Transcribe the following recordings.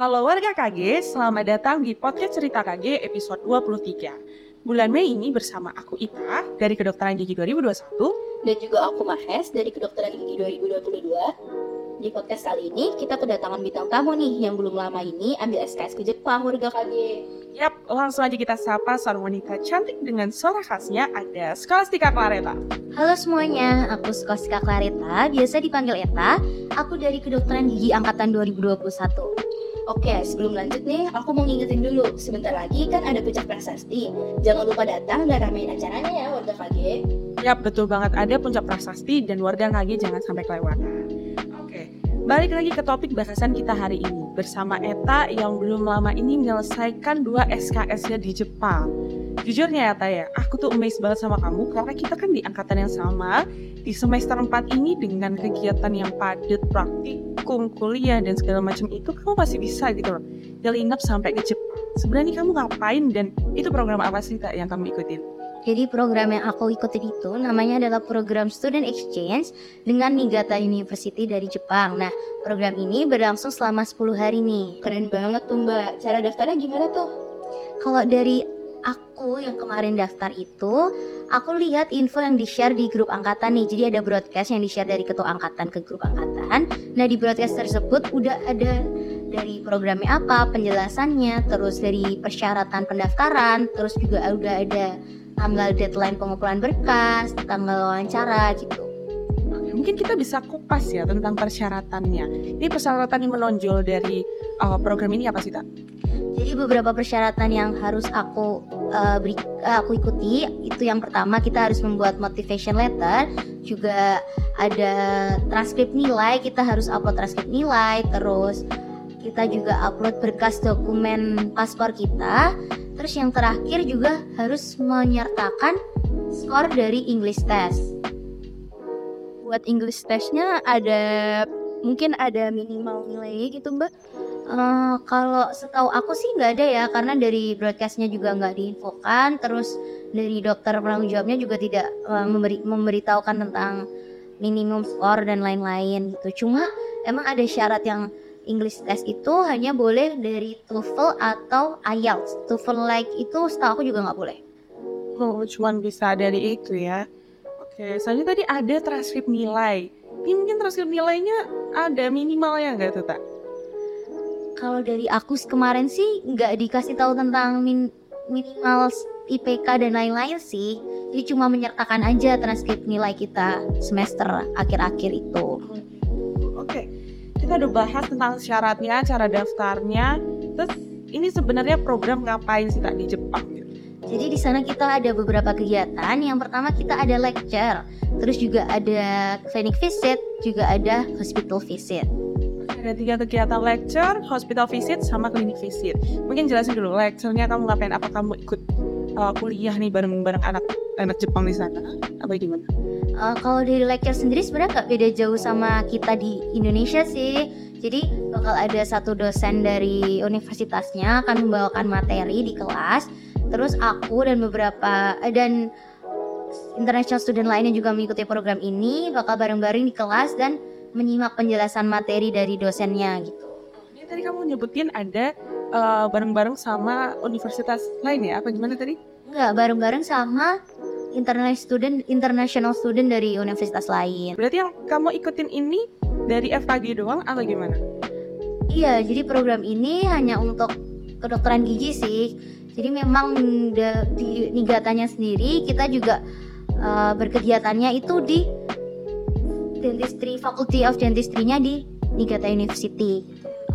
Halo warga KG, selamat datang di podcast Cerita KG episode 23. Bulan Mei ini bersama aku Ita dari Kedokteran Gigi 2021 dan juga aku Mahes dari Kedokteran Gigi 2022. Di podcast kali ini kita kedatangan bintang tamu nih yang belum lama ini ambil SKS ke Jepang warga KG. Yap, langsung aja kita sapa seorang wanita cantik dengan suara khasnya ada Scholastica Clareta. Halo semuanya, aku Scholastica Clareta, biasa dipanggil Eta. Aku dari Kedokteran Gigi Angkatan 2021. Oke, sebelum lanjut nih, aku mau ngingetin dulu. Sebentar lagi kan ada puncak prasasti. Jangan lupa datang dan ramein acaranya ya warga KG. Yap, betul banget ada puncak prasasti dan warga KG jangan sampai kelewatan. Oke, balik lagi ke topik bahasan kita hari ini bersama Eta yang belum lama ini menyelesaikan dua SKS-nya di Jepang. Jujurnya ya, aku tuh amazed banget sama kamu karena kita kan di angkatan yang sama di semester 4 ini dengan kegiatan yang padat praktikum, kuliah dan segala macam itu kamu masih bisa gitu loh. Nyelinap sampai ke Jepang. Sebenarnya kamu ngapain dan itu program apa sih Kak yang kamu ikutin? Jadi program yang aku ikutin itu namanya adalah program Student Exchange dengan Niigata University dari Jepang. Nah, program ini berlangsung selama 10 hari nih. Keren banget tuh mbak. Cara daftarnya gimana tuh? Kalau dari aku yang kemarin daftar itu, aku lihat info yang di-share di grup angkatan nih. Jadi ada broadcast yang di-share dari ketua angkatan ke grup angkatan. Nah, di broadcast tersebut udah ada dari programnya apa, penjelasannya, terus dari persyaratan pendaftaran, terus juga udah ada tanggal deadline pengumpulan berkas, tanggal wawancara gitu. Mungkin kita bisa kupas ya tentang persyaratannya. Ini persyaratan yang menonjol dari uh, program ini apa sih, Tak? Jadi beberapa persyaratan yang harus aku uh, beri, uh, aku ikuti itu yang pertama kita harus membuat motivation letter, juga ada transkrip nilai, kita harus upload transkrip nilai, terus kita juga upload berkas dokumen paspor kita, Terus yang terakhir juga harus menyertakan skor dari English test. Buat English testnya ada mungkin ada minimal nilai gitu mbak? Uh, kalau setahu aku sih nggak ada ya karena dari broadcastnya juga nggak diinfokan. Terus dari dokter penanggung jawabnya juga tidak uh, memberi memberitahukan tentang minimum skor dan lain-lain gitu. Cuma emang ada syarat yang English test itu hanya boleh dari TOEFL atau IELTS. TOEFL like itu setahu aku juga nggak boleh. Oh, cuma bisa dari itu ya. Oke, selanjutnya tadi ada transkrip nilai. Ini mungkin transkrip nilainya ada minimalnya nggak tuh, Tak? Kalau dari aku kemarin sih nggak dikasih tahu tentang min minimal IPK dan lain-lain sih. Jadi cuma menyertakan aja transkrip nilai kita semester akhir-akhir itu. Kita udah bahas tentang syaratnya, cara daftarnya. Terus ini sebenarnya program ngapain sih tak di Jepang? Jadi di sana kita ada beberapa kegiatan. Yang pertama kita ada lecture, terus juga ada clinic visit, juga ada hospital visit. Ada tiga kegiatan lecture, hospital visit, sama clinic visit. Mungkin jelasin dulu lecture-nya kamu ngapain? Apa kamu ikut uh, kuliah nih bareng-bareng anak anak Jepang di sana? Apa gimana? Uh, kalau dari lecture sendiri sebenarnya nggak beda jauh sama kita di Indonesia sih. Jadi bakal ada satu dosen dari universitasnya akan membawakan materi di kelas. Terus aku dan beberapa eh, dan international student lainnya juga mengikuti program ini bakal bareng-bareng di kelas dan menyimak penjelasan materi dari dosennya gitu. Ini tadi kamu nyebutin ada uh, bareng-bareng sama universitas lain ya? Apa gimana tadi? Enggak, bareng-bareng sama international student international student dari universitas lain. Berarti yang kamu ikutin ini dari FKG doang atau gimana? Iya, jadi program ini hanya untuk kedokteran gigi sih. Jadi memang di nigatanya sendiri kita juga uh, berkegiatannya itu di dentistry Faculty of Dentistry-nya di Niigata University.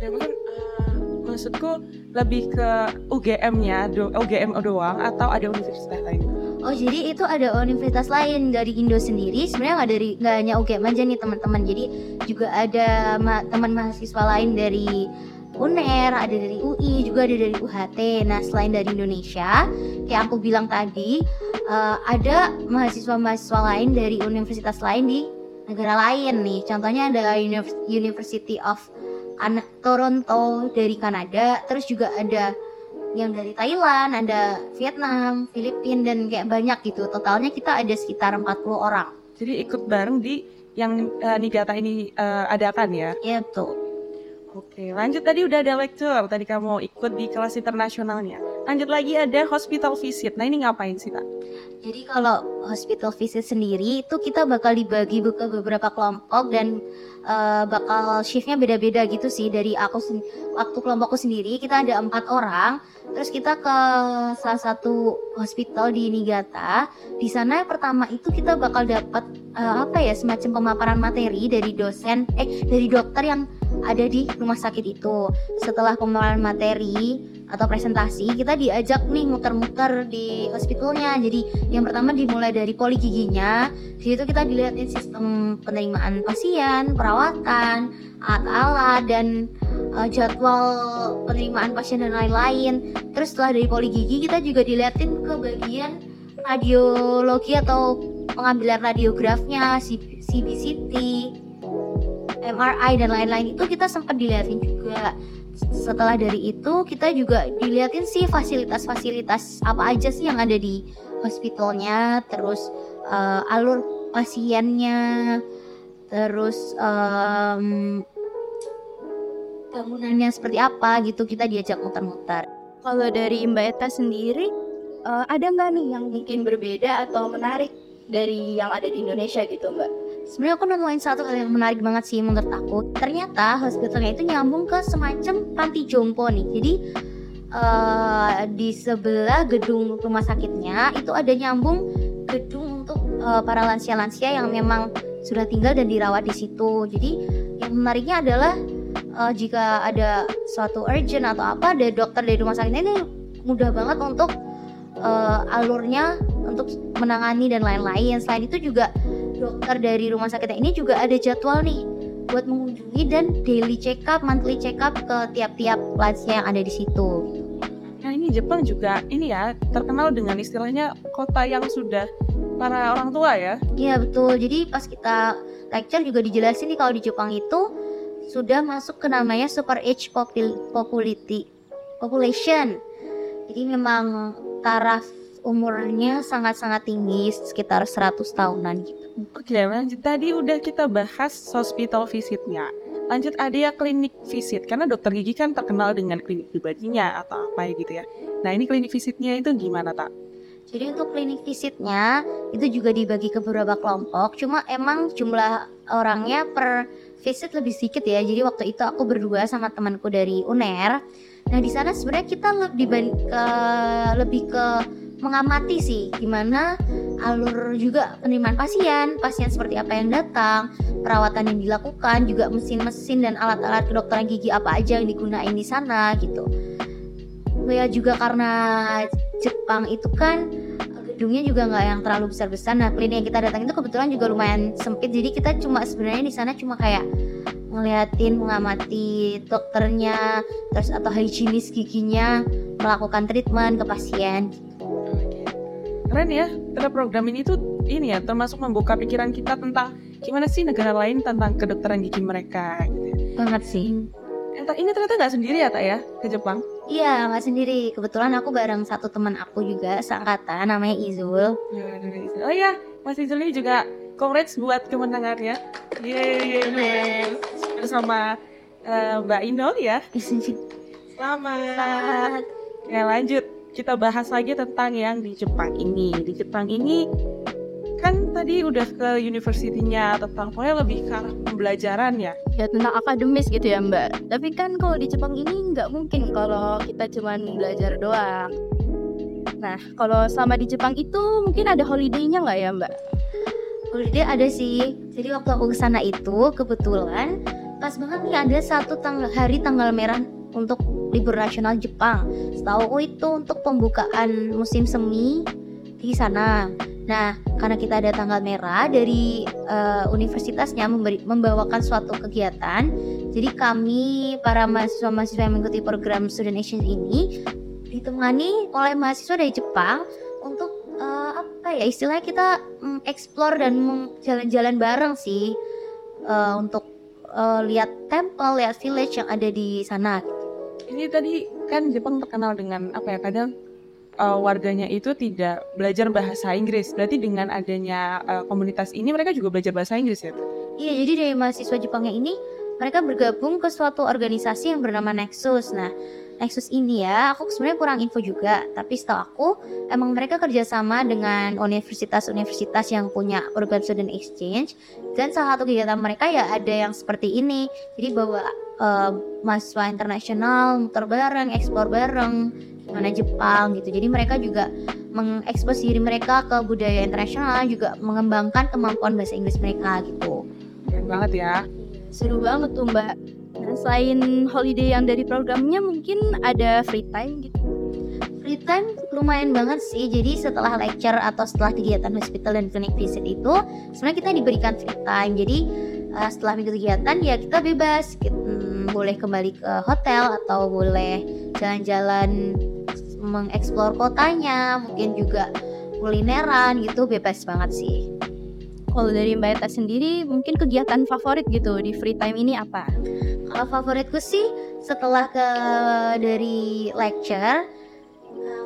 Ya mungkin uh, maksudku lebih ke UGM-nya, UGM doang atau ada universitas lain? Oh jadi itu ada universitas lain dari Indo sendiri sebenarnya nggak dari nggak hanya UGM aja nih teman-teman. Jadi juga ada ma teman mahasiswa lain dari UNER ada dari UI juga ada dari UHT nah selain dari Indonesia kayak aku bilang tadi uh, ada mahasiswa-mahasiswa lain dari universitas lain di negara lain nih. Contohnya ada University of Toronto dari Kanada terus juga ada yang dari Thailand, ada Vietnam, Filipina dan kayak banyak gitu. Totalnya kita ada sekitar 40 orang. Jadi ikut bareng di yang uh, Nigata ini uh, adakan ya? Iya betul. Oke, lanjut tadi udah ada lecture, tadi kamu ikut di kelas internasionalnya. Lanjut lagi ada hospital visit. Nah ini ngapain sih, Kak? Jadi kalau hospital visit sendiri itu kita bakal dibagi ke beberapa kelompok dan uh, bakal shiftnya beda-beda gitu sih dari aku waktu kelompokku sendiri kita ada empat orang terus kita ke salah satu hospital di Niigata di sana yang pertama itu kita bakal dapat uh, apa ya semacam pemaparan materi dari dosen eh dari dokter yang ada di rumah sakit itu setelah pemaparan materi atau presentasi kita diajak nih muter-muter di hospitalnya. Jadi yang pertama dimulai dari poli giginya. Di situ kita dilihatin sistem penerimaan pasien perawatan alat-alat dan uh, jadwal penerimaan pasien dan lain-lain. Terus setelah dari poli gigi kita juga dilihatin ke bagian radiologi atau pengambilan radiografnya CBCT MRI dan lain-lain. Itu kita sempat dilihatin juga setelah dari itu kita juga dilihatin sih fasilitas-fasilitas apa aja sih yang ada di hospitalnya terus uh, alur pasiennya terus um, bangunannya seperti apa gitu kita diajak muter-muter kalau dari Mbak Eta sendiri uh, ada nggak nih yang mungkin berbeda atau menarik dari yang ada di Indonesia gitu Mbak? Sebenarnya aku nemuin satu hal yang menarik banget sih menurut aku. Ternyata hospitalnya itu nyambung ke semacam panti jompo nih. Jadi uh, di sebelah gedung rumah sakitnya itu ada nyambung gedung untuk uh, para lansia-lansia yang memang sudah tinggal dan dirawat di situ. Jadi yang menariknya adalah uh, jika ada suatu urgent atau apa ada dokter dari rumah sakitnya ini mudah banget untuk uh, alurnya untuk menangani dan lain-lain. Selain itu juga dokter dari rumah sakitnya ini juga ada jadwal nih buat mengunjungi dan daily check up, monthly check up ke tiap-tiap lansia yang ada di situ. Nah ini Jepang juga ini ya terkenal dengan istilahnya kota yang sudah para orang tua ya. Iya betul. Jadi pas kita lecture juga dijelasin nih kalau di Jepang itu sudah masuk ke namanya super age populity population. Jadi memang taraf umurnya sangat-sangat tinggi sekitar 100 tahunan gitu. Oke, lanjut tadi udah kita bahas hospital visitnya. Lanjut ada ya klinik visit, karena dokter gigi kan terkenal dengan klinik pribadinya atau apa ya gitu ya. Nah ini klinik visitnya itu gimana tak? Jadi untuk klinik visitnya itu juga dibagi ke beberapa kelompok. Cuma emang jumlah orangnya per visit lebih sedikit ya. Jadi waktu itu aku berdua sama temanku dari UNER. Nah di sana sebenarnya kita lebih ke lebih ke mengamati sih gimana alur juga penerimaan pasien, pasien seperti apa yang datang, perawatan yang dilakukan, juga mesin-mesin dan alat-alat kedokteran gigi apa aja yang digunain di sana gitu. Ya juga karena Jepang itu kan gedungnya juga nggak yang terlalu besar-besar. Nah klinik yang kita datang itu kebetulan juga lumayan sempit, jadi kita cuma sebenarnya di sana cuma kayak ngeliatin mengamati dokternya terus atau higienis giginya melakukan treatment ke pasien keren ya karena program ini tuh ini ya termasuk membuka pikiran kita tentang gimana sih negara lain tentang kedokteran gigi mereka gitu. banget sih. Ini ternyata nggak sendiri ya tak ya ke Jepang? Iya nggak sendiri. Kebetulan aku bareng satu teman aku juga seangkatan namanya Izul. Oh iya Mas Izul ini juga congrats buat kemenangannya. Yeay bersama uh, Mbak Inol ya. Selamat. Selamat. Ya lanjut kita bahas lagi tentang yang di Jepang ini. Di Jepang ini kan tadi udah ke universitinya tentang pokoknya lebih ke arah pembelajaran ya. Ya tentang akademis gitu ya Mbak. Tapi kan kalau di Jepang ini nggak mungkin kalau kita cuma belajar doang. Nah kalau selama di Jepang itu mungkin ada holiday-nya nggak ya Mbak? Holiday ada sih. Jadi waktu aku ke sana itu kebetulan pas banget nih ada satu tanggal hari tanggal merah untuk libur nasional Jepang. Setahu itu untuk pembukaan musim semi di sana. Nah, karena kita ada tanggal merah dari uh, universitasnya memberi, membawakan suatu kegiatan, jadi kami para mahasiswa-mahasiswa yang mengikuti program Student Exchange ini ditemani oleh mahasiswa dari Jepang untuk uh, apa ya istilahnya kita um, explore dan jalan-jalan bareng sih uh, untuk uh, lihat temple, lihat village yang ada di sana ini tadi kan Jepang terkenal dengan apa ya kadang uh, warganya itu tidak belajar bahasa Inggris. Berarti dengan adanya uh, komunitas ini mereka juga belajar bahasa Inggris ya? Iya, jadi dari mahasiswa Jepangnya ini mereka bergabung ke suatu organisasi yang bernama Nexus. Nah, Nexus ini ya, aku sebenarnya kurang info juga, tapi setahu aku emang mereka kerjasama dengan universitas-universitas yang punya program student exchange dan salah satu kegiatan mereka ya ada yang seperti ini, jadi bawa uh, mahasiswa internasional muter bareng, eksplor bareng, mana Jepang gitu. Jadi mereka juga mengekspos diri mereka ke budaya internasional, juga mengembangkan kemampuan bahasa Inggris mereka gitu. Keren banget ya. Seru banget tuh mbak Nah, selain holiday yang dari programnya mungkin ada free time gitu. Free time lumayan banget sih. Jadi setelah lecture atau setelah kegiatan hospital dan clinic visit itu sebenarnya kita diberikan free time. Jadi uh, setelah minggu kegiatan ya kita bebas. Hmm, boleh kembali ke hotel atau boleh jalan-jalan mengeksplor kotanya, mungkin juga kulineran gitu bebas banget sih. Kalau dari Mbak Eta sendiri, mungkin kegiatan favorit gitu di free time ini apa? Kalau favoritku sih setelah ke dari lecture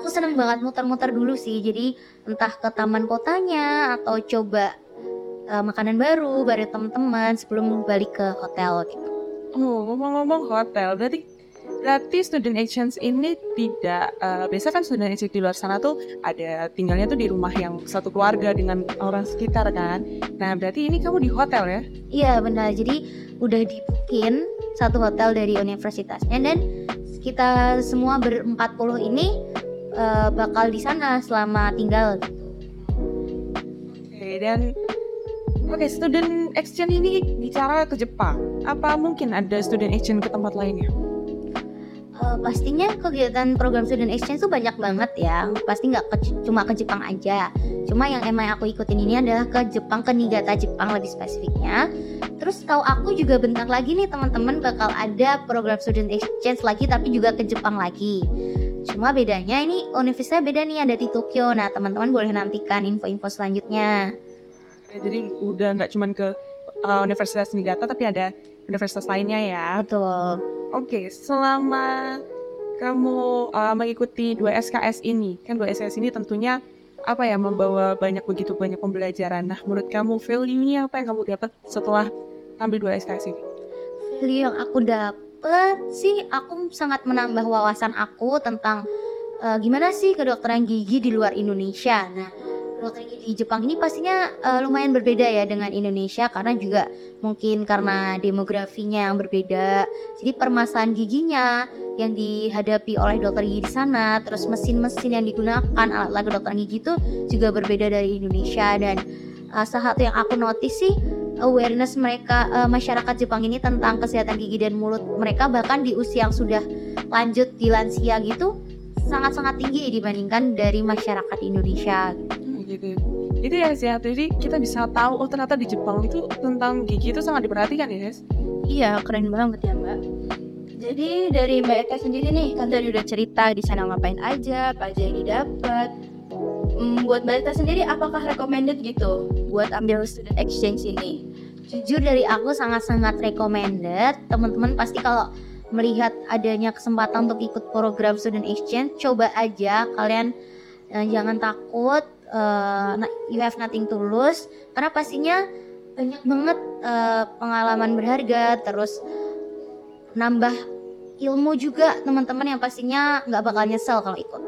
aku seneng banget muter-muter dulu sih jadi entah ke taman kotanya atau coba uh, makanan baru bareng teman-teman sebelum balik ke hotel gitu. Oh ngomong-ngomong hotel berarti berarti student exchange ini tidak uh, biasa kan student exchange di luar sana tuh ada tinggalnya tuh di rumah yang satu keluarga dengan orang sekitar kan? Nah berarti ini kamu di hotel ya? Iya benar. Jadi udah dibukin satu hotel dari universitasnya dan kita semua berempat puluh ini uh, bakal di sana selama tinggal. Oke dan oke okay, student exchange ini bicara ke Jepang. Apa mungkin ada student exchange ke tempat lainnya? Uh, pastinya kegiatan program student exchange itu banyak banget ya. Pasti nggak cuma ke Jepang aja. Cuma yang emang aku ikutin ini adalah ke Jepang, ke Niigata Jepang lebih spesifiknya. Terus tahu aku juga bentar lagi nih teman-teman bakal ada program student exchange lagi tapi juga ke Jepang lagi. Cuma bedanya ini universitasnya beda nih ada di Tokyo. Nah teman-teman boleh nantikan info-info selanjutnya. Jadi udah nggak cuma ke uh, Universitas Niigata tapi ada universitas lainnya ya. Betul. Oke, selama kamu uh, mengikuti dua SKS ini, kan dua SKS ini tentunya apa ya membawa banyak begitu banyak pembelajaran. Nah, menurut kamu value-nya apa yang kamu dapat setelah ambil dua SKS ini? Value yang aku dapet sih aku sangat menambah wawasan aku tentang uh, gimana sih kedokteran gigi di luar Indonesia. Nah, gigi di Jepang ini pastinya uh, lumayan berbeda ya dengan Indonesia karena juga mungkin karena demografinya yang berbeda. Jadi permasalahan giginya yang dihadapi oleh dokter gigi di sana, terus mesin-mesin yang digunakan alat-alat kedokteran gigi itu juga berbeda dari Indonesia dan uh, salah satu yang aku notice sih awareness mereka uh, masyarakat Jepang ini tentang kesehatan gigi dan mulut mereka bahkan di usia yang sudah lanjut di lansia gitu sangat-sangat tinggi dibandingkan dari masyarakat Indonesia gitu. Itu ya sih, jadi kita bisa tahu oh ternyata di Jepang itu tentang gigi itu sangat diperhatikan ya, guys. Iya, keren banget ya, Mbak. Jadi dari Mbak Eka sendiri nih, kan tadi udah cerita di sana ngapain aja, apa aja yang didapat. Hmm, buat Mbak Eka sendiri, apakah recommended gitu buat ambil student exchange ini? jujur dari aku sangat-sangat recommended teman-teman pasti kalau melihat adanya kesempatan untuk ikut program student exchange coba aja kalian uh, jangan takut uh, you have nothing to lose karena pastinya banyak banget uh, pengalaman berharga terus nambah ilmu juga teman-teman yang pastinya nggak bakal nyesel kalau ikut.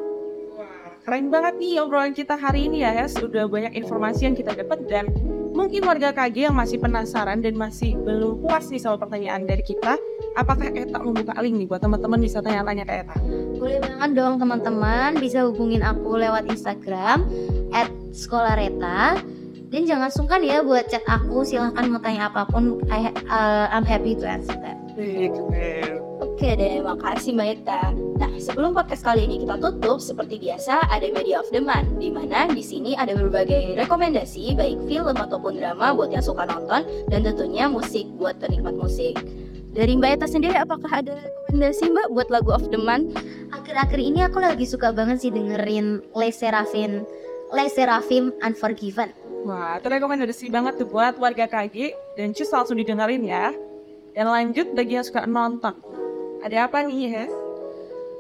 Keren banget nih obrolan kita hari ini ya ya. Sudah banyak informasi yang kita dapat dan Mungkin warga KG yang masih penasaran dan masih belum puas nih sama pertanyaan dari kita, apakah Eta membuka link nih buat teman-teman bisa tanya-tanya ke Eta? Boleh banget dong teman-teman, bisa hubungin aku lewat Instagram at sekolah dan jangan sungkan ya buat chat aku silahkan mau tanya apa pun I, uh, I'm happy to answer that. Oke deh, makasih Mbak Eta. Nah, sebelum podcast kali ini kita tutup, seperti biasa ada Media of the Month, di mana di sini ada berbagai rekomendasi, baik film ataupun drama buat yang suka nonton, dan tentunya musik buat penikmat musik. Dari Mbak Eta sendiri, apakah ada rekomendasi Mbak buat lagu of the month? Akhir-akhir ini aku lagi suka banget sih dengerin Les Serafin, Les Serafim Unforgiven. Wah, itu rekomendasi banget tuh buat warga KG, dan cus langsung didengerin ya. Dan lanjut bagi yang suka nonton, ada apa nih ya?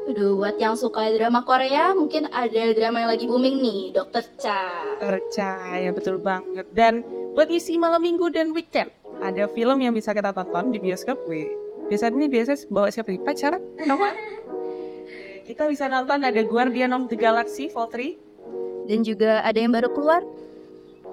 Aduh, buat yang suka drama Korea, mungkin ada drama yang lagi booming nih, Dokter Cha. Dokter Cha, ya betul banget. Dan buat isi malam minggu dan weekend, ada film yang bisa kita tonton di bioskop, wih. Biasanya ini biasanya bawa siapa nih? Pacar? Kita bisa nonton ada Guardian of the Galaxy Vol 3 Dan juga ada yang baru keluar,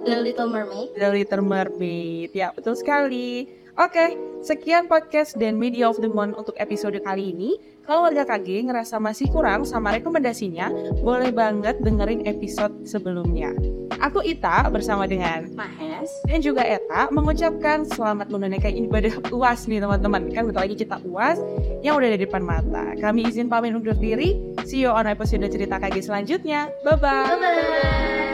The Little Mermaid. The Little Mermaid. Ya, betul sekali. Oke, sekian podcast dan Media of the Month untuk episode kali ini. Kalau warga KG ngerasa masih kurang sama rekomendasinya, boleh banget dengerin episode sebelumnya. Aku Ita bersama dengan Mahes. dan juga Eta mengucapkan selamat menunaikan ibadah UAS nih teman-teman. Kan bentar lagi kita UAS yang udah ada di depan mata. Kami izin pamit undur diri. See you on episode cerita KG selanjutnya. Bye-bye. Bye-bye.